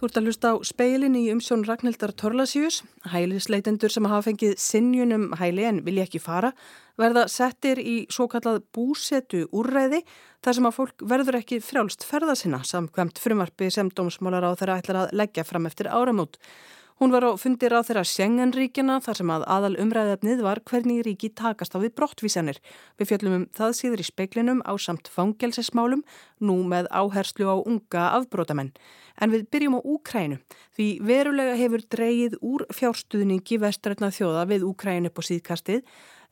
Þú ert að hlusta á speilin í umsjón Ragnhildar Torlasjús. Hælisleitendur sem hafa fengið sinnjunum hæli en vilja ekki fara verða settir í svo kallað búsetu úrræði þar sem að fólk verður ekki frjálst ferða sinna samkvæmt frumarpi sem dómsmálar á þeirra ætlar að leggja fram eftir áramót. Hún var á fundir á þeirra Sjengenríkjana þar sem að aðal umræðefnið var hvernig ríki takast á við brottvísanir. Við fjöllum um það síður í speiklinum á samt fangelsesmálum, nú með áherslu á unga afbrótamenn. En við byrjum á Úkrænu því verulega hefur dreyið úr fjárstuðningi vestrætna þjóða við Úkrænu på síðkastið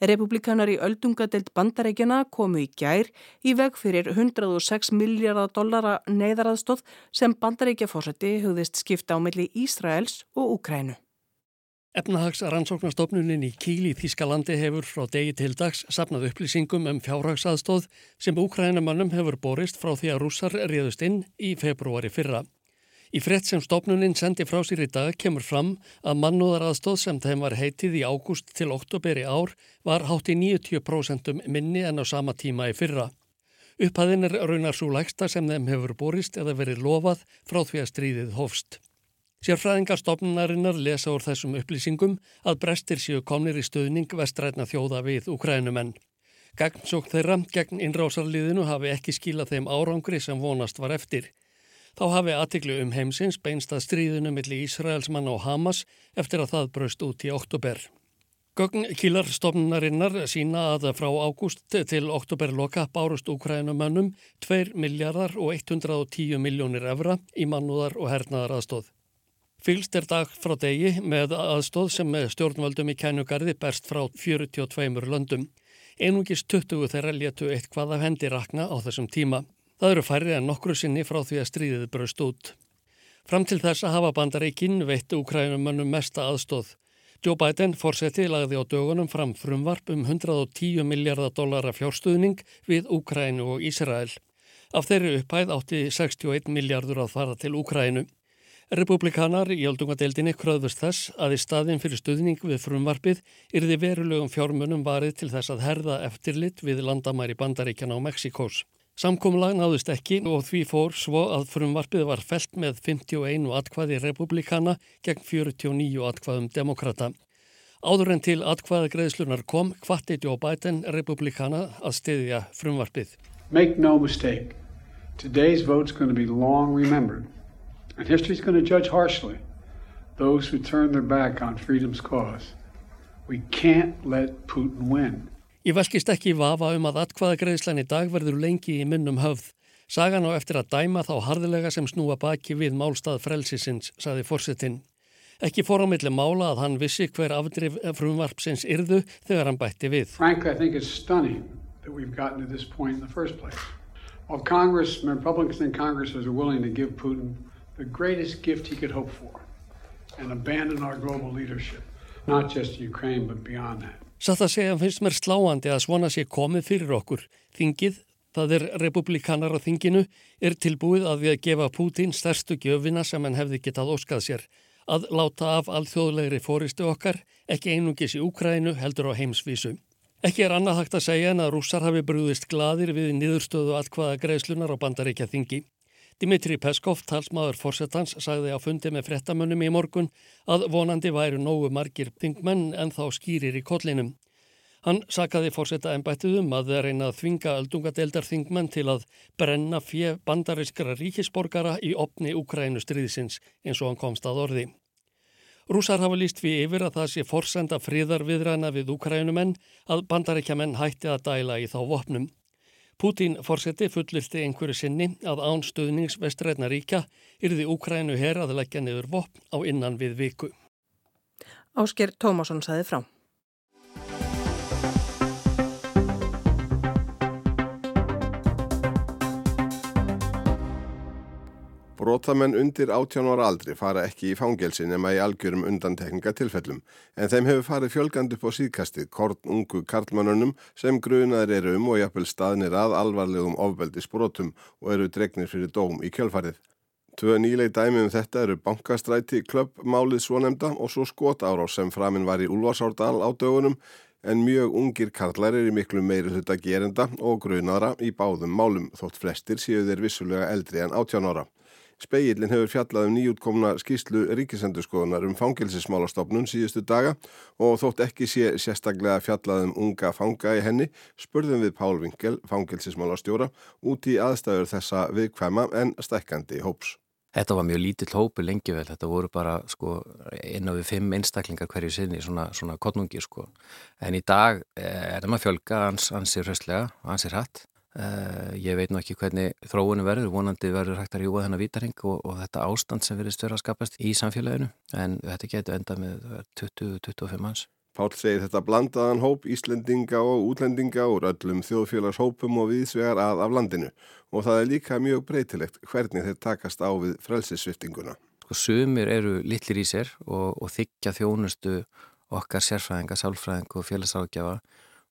Republikanar í öldungadelt bandarækjana komu í gær í veg fyrir 106 miljardar dollara neyðaraðstóð sem bandarækjafórsætti hugðist skipta á milli Ísraels og Ukrænu. Efnahags rannsóknarstofnunin í Kíli Þískalandi hefur frá degi til dags sapnað upplýsingum um fjárhagsaðstóð sem Ukrænumannum hefur borist frá því að rússar réðust inn í februari fyrra. Í frett sem stopnuninn sendi frá sér í dag kemur fram að mannúðaraðstóð sem þeim var heitið í ágúst til oktoberi ár var hátt í 90% minni en á sama tíma í fyrra. Upphæðin er raunar svo lægsta sem þeim hefur borist eða verið lofað frá því að stríðið hófst. Sérfræðingar stopnunarinnar lesa úr þessum upplýsingum að brestir séu komnir í stöðning vestrætna þjóða við Ukrænumenn. Gagnsók þeirra gegn innrásarliðinu hafi ekki skilað þeim árangri sem vonast var eftir. Þá hafi aðtiklu um heimsins beinst að stríðinu millir Ísraelsmann og Hamas eftir að það braust út í oktober. Gögn kílarstofnunarinnar sína að frá ágúst til oktoberloka bárust Ukrænumannum 2 miljardar og 110 miljónir evra í mannúðar og hernaðar aðstóð. Fylgst er dag frá degi með aðstóð sem með stjórnvöldum í kænugarði berst frá 42 löndum. Einungis 20 þeirra létu eitt hvað af hendi rakna á þessum tíma. Það eru færri en nokkru sinni frá því að stríðið braust út. Fram til þess að hafa bandareikinn veittu Ukrænumönnum mesta aðstóð. Joe Biden fórseti lagði á dögunum fram frumvarp um 110 miljardar dollara fjárstuðning við Ukrænu og Ísrael. Af þeirri upphæð átti 61 miljardur að fara til Ukrænu. Republikanar í öldungadeildinni kröðvist þess að í staðin fyrir stuðning við frumvarpið yrði verulegum fjármönum varið til þess að herða eftirlit við landamæri bandaríkjana á Mexikós. Samkómulag náðust ekki og því fór svo að frumvarpið var felt með 51 atkvæði republikana gegn 49 atkvæðum demokrata. Áður en til atkvæða greiðslunar kom hvati Joe Biden republikana að stiðja frumvarpið. Make no mistake, today's vote's going to be long remembered and history's going to judge harshly those who turn their back on freedom's cause. We can't let Putin win. Ég velkist ekki vafa um að atkvaðagreðslan í dag verður lengi í munnum höfð. Sagan á eftir að dæma þá hardilega sem snúa baki við málstað frelsisins, saði fórsetin. Ekki fór á milli mála að hann vissi hver afdrif frumvarpsins yrðu þegar hann bætti við. Frankly, I think it's stunning that we've gotten to this point in the first place. While Congress, Republicans in Congress are willing to give Putin the greatest gift he could hope for and abandon our global leadership, not just Ukraine but beyond that. Satt að segja finnst mér sláandi að svona sé komið fyrir okkur. Þingið, það er republikanar á þinginu, er tilbúið að við að gefa Pútín stærstu gjöfina sem hann hefði getað óskað sér. Að láta af alþjóðlegri fóristu okkar, ekki einungis í Úkrænu heldur á heimsvísu. Ekki er annað hægt að segja en að rússar hafi brúðist gladir við niðurstöðu allkvaða greiðslunar á bandaríkja þingi. Dimitri Peskov, talsmaður fórsetans, sagði á fundi með frettamönnum í morgun að vonandi væru nógu margir þingmenn en þá skýrir í kollinum. Hann sakaði fórsetta ennbættuðum að þeir reyna að þvinga öldungadeildar þingmenn til að brenna fjö bandariskara ríkisborgara í opni Ukrænu stríðsins eins og hann komst að orði. Rúsar hafa líst við yfir að það sé forsenda fríðarviðræna við Ukrænumenn að bandaríkjaman hætti að dæla í þá vopnum. Pútín fórseti fullirti einhverju sinni að án stöðnings vestrætna ríkja yrði Úkrænu her að leggja niður vopn á innan við viku. Ásker Tómasson saði frá. Brótamenn undir 18 ára aldri fara ekki í fangelsi nema í algjörum undantekningatilfellum en þeim hefur farið fjölgand upp á síðkastið kort ungu karlmannunum sem grunaður eru um og jafnvel staðnir að alvarlegum ofbeldisbrótum og eru dregnir fyrir dóm í kjölfarið. Tvö nýleg dæmi um þetta eru bankastræti klubbmálið svonemda og svo skotárás sem framinn var í Ulfarsárdal á dögunum en mjög ungir karlar er í miklu meiri hluta gerenda og grunaðra í báðum málum þótt flestir séu þeir vissulega eldri en 18 ára. Speillin hefur fjallað um nýjútkomna skýslu ríkisendurskoðunar um fangilsismálastofnun síðustu daga og þótt ekki sé sérstaklega fjallað um unga fanga í henni spurðum við Pál Vinkel, fangilsismálastjóra, út í aðstæður þessa viðkvæma en stækkandi hóps. Þetta var mjög lítill hópu lengi vel, þetta voru bara sko inn á við fimm einstaklingar hverju sinni, svona, svona kottnungir sko. En í dag eh, er það maður fjölga, hans, hans er höstlega, hans er hatt. Uh, ég veit nú ekki hvernig þróunum verður, vonandi verður hægt að rjúa þennan vítaring og, og þetta ástand sem verður störa að skapast í samfélaginu, en þetta getur enda með 20-25 manns. Pál segir þetta blandaðan hóp Íslendinga og útlendinga úr öllum þjóðfélagshópum og viðsvegar að af landinu og það er líka mjög breytilegt hvernig þeir takast á við frelsissviftinguna. Sko sumir eru litlir í sér og, og þykja þjónustu okkar sérfræðinga, sálfræðinga og félagsákjafa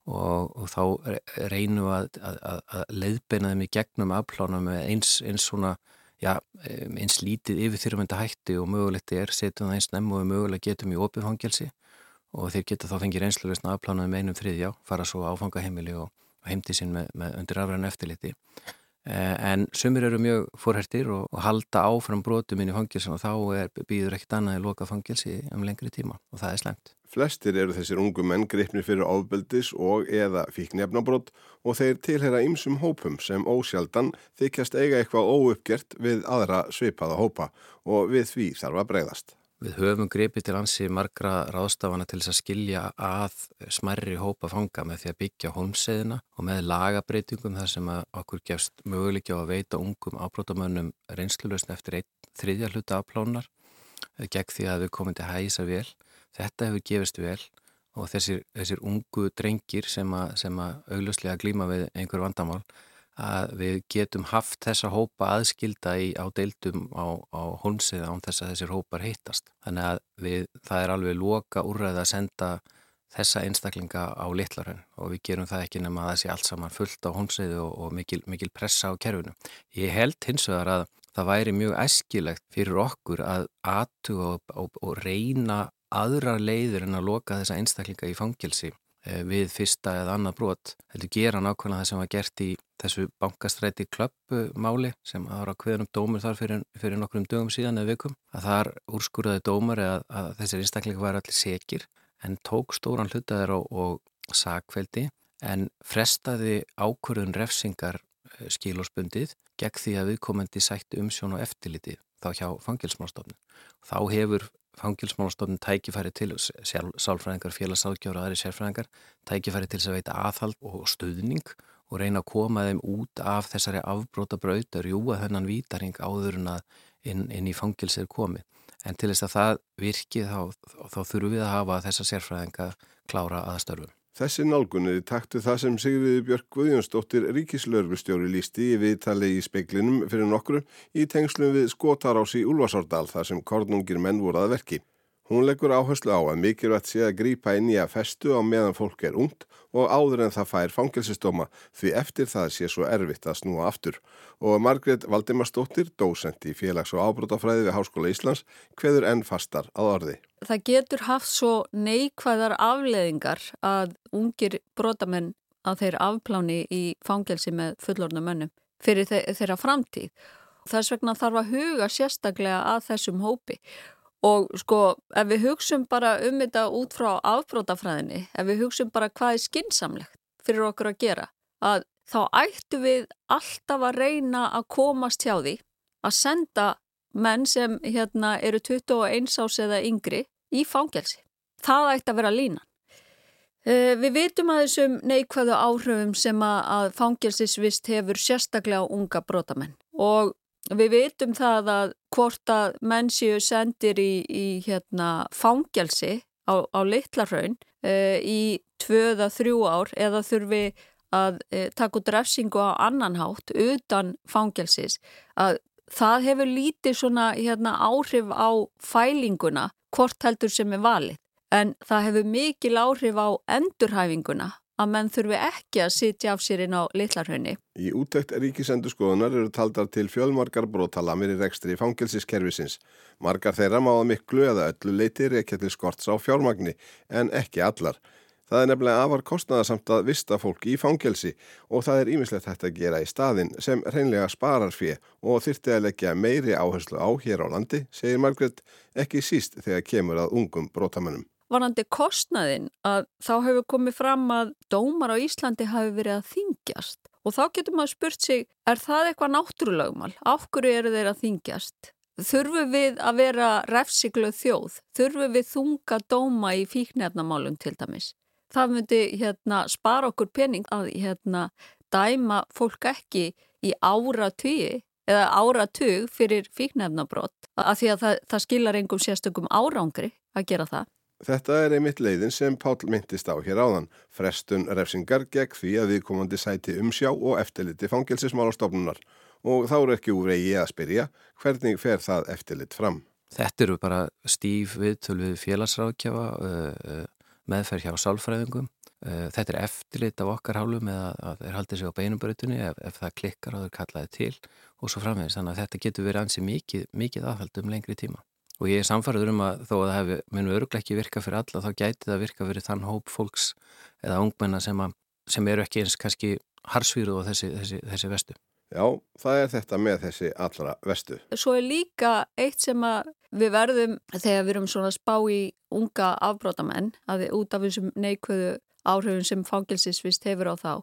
og, og þá reynum að, að, að, að leiðbeina þeim í gegnum afplána með eins, eins svona Já, eins lítið yfir þyrrmynda hætti og mögulegt er, setjum það eins nefn og mögulega getum í opiðfangelsi og þeir geta þá fengið reynslulegsna afplánaði með einum þriðjá, fara svo áfangaheimili og, heimti sín með, með undir afræðan eftirliti. Eh, en sumir eru mjög fórhertir og, og halda áfram brotum inn í fangilsin og þá er, býður ekkert annað í loka fangilsi um lengri tíma og það er slemt. Flestir eru þessir ungu menn greipni fyrir ábeldis og eða fíknefnabrott og þeir tilhera ymsum hópum sem ósjaldan þykjast eiga eitthvað óuppgert við aðra svipaða hópa og við því þarf að breyðast. Við höfum grepið til hansi margra ráðstafana til þess að skilja að smerri hópa fanga með því að byggja holmseðina og með lagabreitingum þar sem okkur gefst möguleik á að veita ungum ábrótamönnum reynslulösn eftir einn þriðja hluta afplánar gegn því að við komum til að hægisa vel. Þetta hefur gefist vel og þessir, þessir ungu drengir sem að, að augljóslega glíma við einhver vandamál að við getum haft þessa hópa aðskilda í, á deildum á, á hónsið án þess að þessir hópar heitast. Þannig að við, það er alveg loka úrræð að senda þessa einstaklinga á litlarhönn og við gerum það ekki nema að það sé allt saman fullt á hónsið og, og mikil, mikil pressa á kerfinu. Ég held hins vegar að það væri mjög æskilegt fyrir okkur að atu og, og, og reyna aðra leiður en að loka þessa einstaklinga í fangilsi við fyrsta eða annað brot heldur gera nákvæmlega það sem var gert í þessu bankastræti klöppmáli sem ára hverjum dómur þar fyrir, fyrir nokkrum dögum síðan eða vikum að þar úrskurðaði dómar að, að þessir einstaklega var allir sekir en tók stóran hlutaðir og, og sakveldi en frestaði ákvörðun refsingar eh, skilósbundið gegn því að viðkomandi sætti umsjón og eftirliti þá hjá fangilsmálstofnun. Þá hefur fangilsmálastofnun tækifæri til sálfræðingar, félagsáðgjör og aðri sérfræðingar tækifæri til að veita aðhald og stuðning og reyna að koma þeim út af þessari afbróta braut að rjúa þennan vítaring áður en að inn, inn í fangilsir komi. En til þess að það virki þá, þá þurfum við að hafa þessa sérfræðinga klára aðstörfum. Þessi nálgunni taktu það sem Sigriði Björk Guðjónsdóttir ríkislörfustjóri lísti í viðtali í speiklinum fyrir nokkru í tengslum við skotarás í Ulfarsárdal þar sem kornungir menn voru að verki. Hún leggur áherslu á að mikilvægt sé að grýpa inn í að festu á meðan fólk er ungt og áður en það fær fangelsistóma því eftir það sé svo erfitt að snúa aftur. Og Margret Valdimarsdóttir, dósent í félags- og ábrótafræði við Háskóla Íslands, hveður enn fastar að orði. Það getur haft svo neikvæðar afleðingar að ungir brótamenn að þeir afpláni í fangelsi með fullorna mönnum fyrir þeirra framtíð. Þess vegna þarf að huga sérstaklega að þessum hópi Og sko, ef við hugsun bara um þetta út frá afbrótafræðinni, ef við hugsun bara hvað er skinsamlegt fyrir okkur að gera, að þá ættu við alltaf að reyna að komast hjá því að senda menn sem hérna eru 21 ás eða yngri í fangelsi. Það ætti að vera línan. Uh, við vitum að þessum neikvæðu áhrifum sem að fangelsisvist hefur sérstaklega unga brótamenn og Við vitum það að hvort að menn séu sendir í, í hérna, fangelsi á, á litlarhaun e, í tvöða þrjú ár eða þurfi að e, taka út refsingu á annan hátt utan fangelsis að það hefur lítið svona hérna, áhrif á fælinguna hvort heldur sem er valið en það hefur mikil áhrif á endurhæfinguna að menn þurfi ekki að sitja af sér inn á litlarhönni. Í útækt ríkisendurskoðunar eru taldar til fjölmarkar brotalamir í rekstri í fangelsiskerfisins. Margar þeirra má að miklu eða öllu leiti reykja til skorts á fjármagni en ekki allar. Það er nefnilega afar kostnaðarsamt að vista fólki í fangelsi og það er ímislegt hægt að gera í staðin sem reynlega sparar fyrir og þyrti að leggja meiri áherslu á hér á landi, segir Margret, ekki síst þegar kemur að ungum brótamannum. Varandi kostnaðin að þá hefur komið fram að dómar á Íslandi hafi verið að þingjast og þá getur maður spurt sig, er það eitthvað náttúrulagmal? Af hverju eru þeir að þingjast? Þurfum við að vera refsiglu þjóð? Þurfum við þunga dóma í fíknefnamálum til dæmis? Það myndi hérna, spara okkur pening að hérna, dæma fólk ekki í áratugi eða áratug fyrir fíknefnabrott af því að það, það skilar engum sérstökum árangri að gera það. Þetta er einmitt leiðin sem Pál myndist á hér áðan. Frestun refsingar gegn því að við komandi sæti umsjá og eftirliti fangilsismálastofnunar og þá eru ekki úr eigi að spyrja hvernig fer það eftirlit fram. Þetta eru bara stíf viðtöl við félagsráðkjafa, meðferð hjá sálfræðingum. Þetta er eftirlit af okkar hálfum eða að þeir haldi sig á beinubröðunni ef, ef það klikkar og þeir kallaði til og svo framvegis. Þannig að þetta getur verið ansi mikið, mikið aðhald um lengri tíma. Og ég er samfarið um að þó að það hefur, munu öruglega ekki virka fyrir alla, þá gæti það virka fyrir þann hóp fólks eða ungmenna sem, að, sem eru ekki eins kannski harsvíruð og þessi, þessi, þessi vestu. Já, það er þetta með þessi allra vestu. Svo er líka eitt sem við verðum þegar við erum svona spá í unga afbrótamenn að við út af þessum neikvöðu áhrifun sem fangilsisvist hefur á þá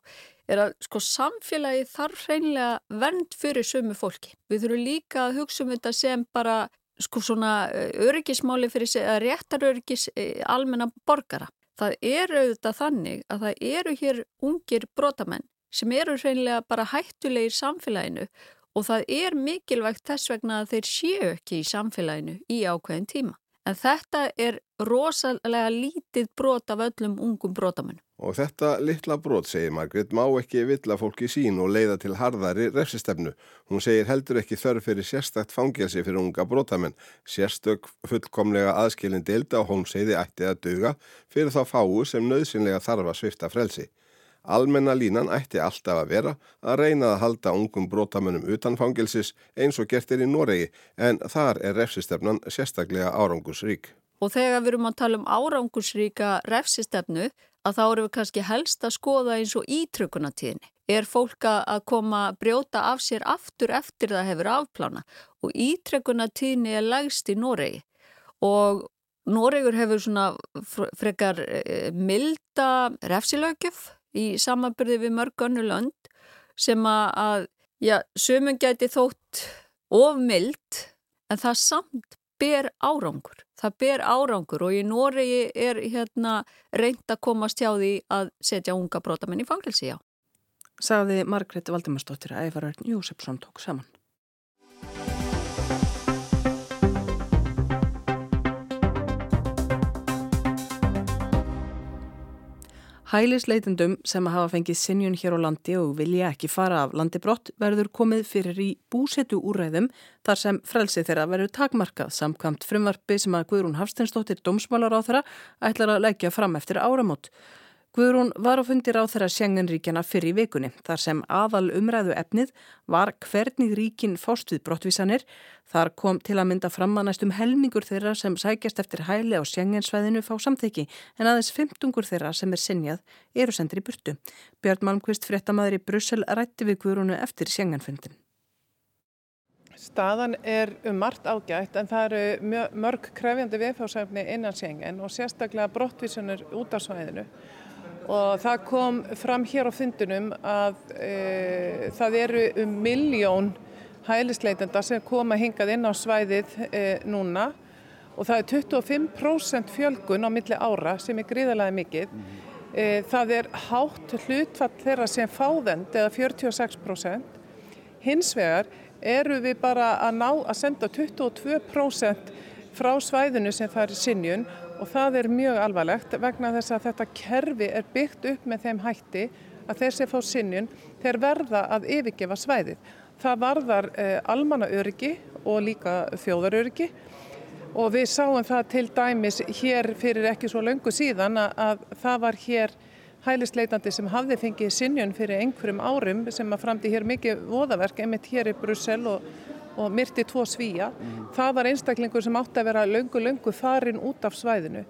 er að sko samfélagi þarf hreinlega vernd fyrir sömu fólki. Við þurfum líka að hugsa um þetta sem bara sko svona eh, öryggismáli fyrir sig að réttar öryggis eh, almenna borgara. Það eru auðvitað þannig að það eru hér ungir brótamenn sem eru hreinlega bara hættulegir samfélaginu og það er mikilvægt þess vegna að þeir séu ekki í samfélaginu í ákveðin tíma. En þetta er rosalega lítið brot af öllum ungum brotamönnum. Og þetta litla brot, segir Margrit, má ekki villa fólki sín og leiða til harðari refsistefnu. Hún segir heldur ekki þörf fyrir sérstakt fangelsi fyrir unga brotamenn. Sérstök fullkomlega aðskilin deilda á hómseiði ætti að duga fyrir þá fáu sem nöðsynlega þarf að svifta frelsi. Almenna línan ætti alltaf að vera að reyna að halda ungum brotamönnum utan fangilsis eins og gert er í Noregi en þar er refsistefnan sérstaklega árangursrík. Og þegar við erum að tala um árangursríka refsistefnu að þá erum við kannski helst að skoða eins og ítrökunatíðinni. Er fólk að koma að brjóta af sér aftur eftir það hefur afplána og ítrökunatíðinni er lægst í Noregi og Noregur hefur svona frekar eh, milda refsilögjöf í samanbyrði við mörg önnu lönd sem að, já, sömum gæti þótt of mild en það samt ber árangur. Það ber árangur og í Noregi er hérna reynd að komast hjá því að setja unga brotamenn í fangilsi, já. Saði Margret Valdimarsdóttir að Ævarörn Jósefsson tók saman. Hælisleitendum sem hafa fengið sinjun hér á landi og vilja ekki fara af landi brott verður komið fyrir í búsetu úræðum þar sem frelsið þeirra verður takmarkað samkvæmt frumvarfi sem að Guðrún Hafsteinsdóttir dómsmálar á þeirra ætlar að leggja fram eftir áramót. Guðrún var á fundir á þeirra sjengenríkjana fyrir í vikunni þar sem aðal umræðu efnið var hvernig ríkin fást við brottvísanir. Þar kom til að mynda fram að næstum helmingur þeirra sem sækjast eftir hæli á sjengensvæðinu fá samþekki en aðeins 15 þeirra sem er sinjað eru sendir í burtu. Björn Malmqvist fréttamaður í Brussel rætti við Guðrúnu eftir sjengenfundin. Staðan er um margt ágætt en það eru mörg krefjandi viðfásæfni innan sjengen og sérstaklega brottvísanur út á svæðinu og það kom fram hér á fundunum að e, það eru um miljón hælisleitenda sem koma hingað inn á svæðið e, núna og það er 25% fjölgun á milli ára sem er gríðarlega mikið. E, það er hátt hlutfall þeirra sem fáðend eða 46%. Hins vegar eru við bara að ná að senda 22% frá svæðinu sem það er sinjun og það er mjög alvarlegt vegna þess að þetta kerfi er byggt upp með þeim hætti að þeir sem fá sinnjun þeir verða að yfirgefa svæðið. Það varðar eh, almanna öryggi og líka þjóðaröryggi og við sáum það til dæmis hér fyrir ekki svo löngu síðan að, að það var hér hælisleitandi sem hafði fengið sinnjun fyrir einhverjum árum sem að framdi hér mikið voðaverk, einmitt hér í Brussel og og myrti tvo svíja. Mm. Það var einstaklingur sem átti að vera löngu farin út af svæðinu.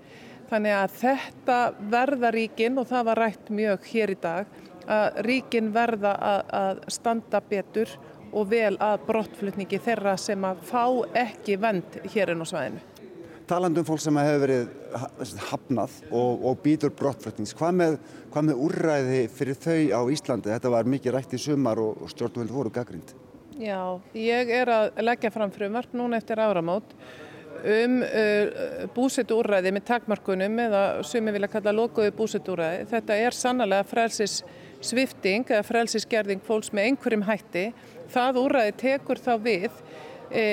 Þannig að þetta verða ríkin og það var rætt mjög hér í dag að ríkin verða að, að standa betur og vel að brottflutningi þeirra sem að fá ekki vend hér inn á svæðinu. Talandum fólk sem hefur verið hafnað og, og býtur brottflutnings, hvað með, hvað með úrræði fyrir þau á Íslandi? Þetta var mikið rætt í sumar og, og stjórnvöld voru gaggrind. Já, ég er að leggja fram frumvart núna eftir áramót um uh, búsettu úrræði með takmarkunum eða sem ég vilja kalla lokuðu búsettu úrræði. Þetta er sannlega frelsis svifting eða frelsisgerðing fólks með einhverjum hætti. Það úrræði tekur þá við e,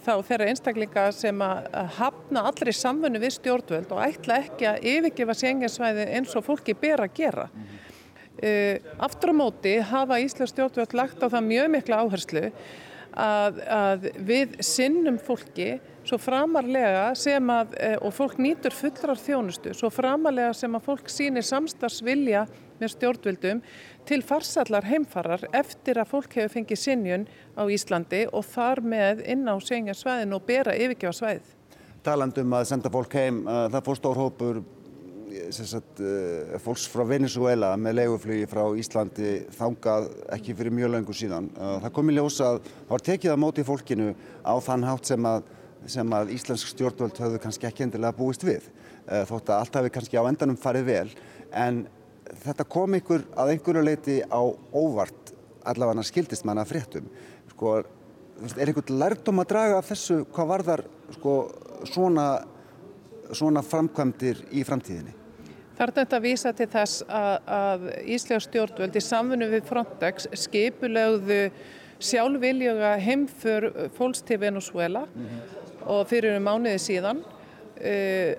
þá þeirra einstaklinga sem að hafna allri samfunni við stjórnvöld og ætla ekki að yfirgefa senginsvæði eins og fólki ber að gera. E, aftur á móti hafa Íslands stjórnvöld lagt á það mjög mikla áherslu að, að við sinnum fólki svo framarlega sem að, e, og fólk nýtur fullrar þjónustu, svo framarlega sem að fólk sýnir samstagsvilja með stjórnvöldum til farsallar heimfarar eftir að fólk hefur fengið sinjun á Íslandi og þar með inn á senjarsvæðin og bera yfirgjöfa svæðið. Talandum að senda fólk heim, það fór stór hópur sagt, eh, fólks frá Venezuela með leiguflugi frá Íslandi þangað ekki fyrir mjög löngu síðan. Eh, það kom í ljós að það var tekið að móti fólkinu á þann hátt sem að, sem að Íslensk stjórnvöld höfðu kannski ekki endilega búist við. Eh, þótt að allt hafi kannski á endanum farið vel en þetta kom ykkur að einhverju leiti á óvart allavega skildist manna fréttum. Sko, er einhvern lærdom að draga af þessu hvað varðar sko, svona, svona framkvæmdir í framtíðinni? Þar er þetta vísa til þess að, að Íslega stjórnvöld í samfunnu við Frontex skipulögðu sjálfviljöga heimför fólks til Venezuela mm -hmm. og fyrir um mánuði síðan. Uh,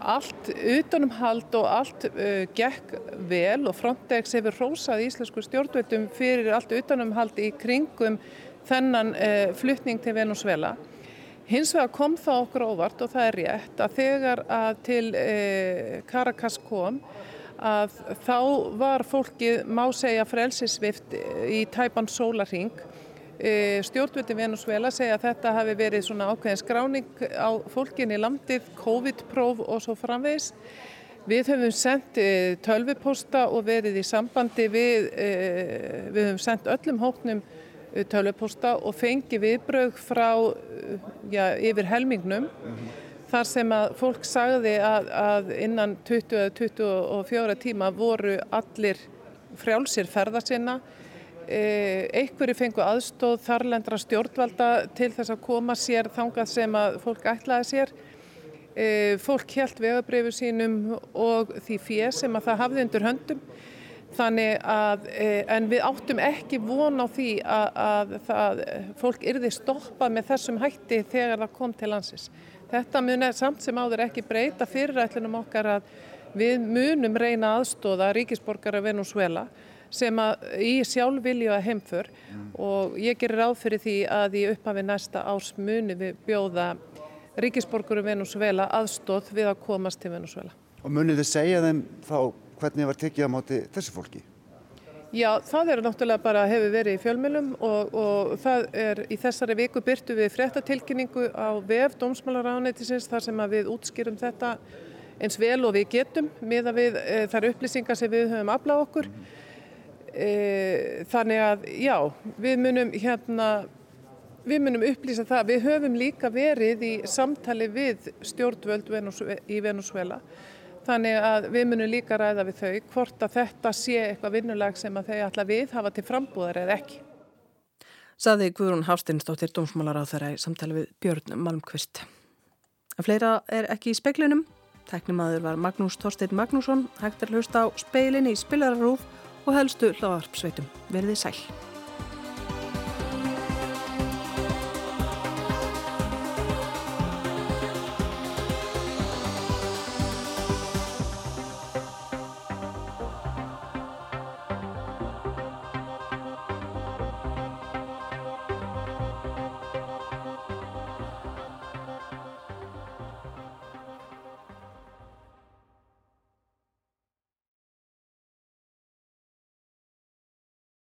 allt utanumhald og allt uh, gekk vel og Frontex hefur rósað íslensku stjórnvöldum fyrir allt utanumhald í kringum þennan uh, fluttning til Venezuela. Hins vegar kom það okkur óvart og það er rétt að þegar að til eh, Caracas kom að þá var fólkið má segja frelsisvift í tæpan sólaring. Eh, Stjórnvöldi Venezuela segja að þetta hafi verið svona ákveðin skráning á fólkin í landið, COVID-próf og svo framvegs. Við höfum sendt eh, tölviposta og verið í sambandi við, eh, við höfum sendt öllum hóknum tölvupósta og fengi viðbröð frá já, yfir helmingnum mm -hmm. þar sem að fólk sagði að, að innan 20-24 tíma voru allir frjálsir ferða sinna e, einhverju fengu aðstóð þarlendra stjórnvalda til þess að koma sér þangað sem að fólk ætlaði sér fólk helt vegabrifu sínum og því fér sem að það hafði undir höndum Þannig að, eh, en við áttum ekki von á því að, að það, fólk yrði stoppað með þessum hætti þegar það kom til landsins. Þetta munið samt sem áður ekki breyta fyrirætlunum okkar að við munum reyna aðstóða ríkisborgara Venezuela sem að í sjálfvilju að heimför mm. og ég gerir ráð fyrir því að í upphafi næsta árs muni við bjóða ríkisborgara Venezuela aðstóð við að komast til Venezuela. Og munið þið segja þeim þá hvernig var tekið á móti þessu fólki? Já, það er náttúrulega bara hefur verið í fjölmjölum og, og það er í þessari viku byrtu við fréttatilkynningu á vef Dómsmálaráðnættisins þar sem við útskýrum þetta eins vel og við getum miða við e, þar upplýsingar sem við höfum aflað okkur. E, þannig að já, við munum hérna Við munum upplýsa það. Við höfum líka verið í samtali við stjórnvöld í Venezuela Þannig að við munum líka ræða við þau hvort að þetta sé eitthvað vinnulag sem að þau ætla við hafa til frambúðar eða ekki. Saði Guðrún Hástinsdóttir dómsmálar á þeirra í samtali við Björn Malmqvist. En fleira er ekki í speklinum. Teknimaður var Magnús Þorstein Magnússon, hægt er hlusta á speilin í spilararúf og helstu hlaðarpsveitum. Verði sæl.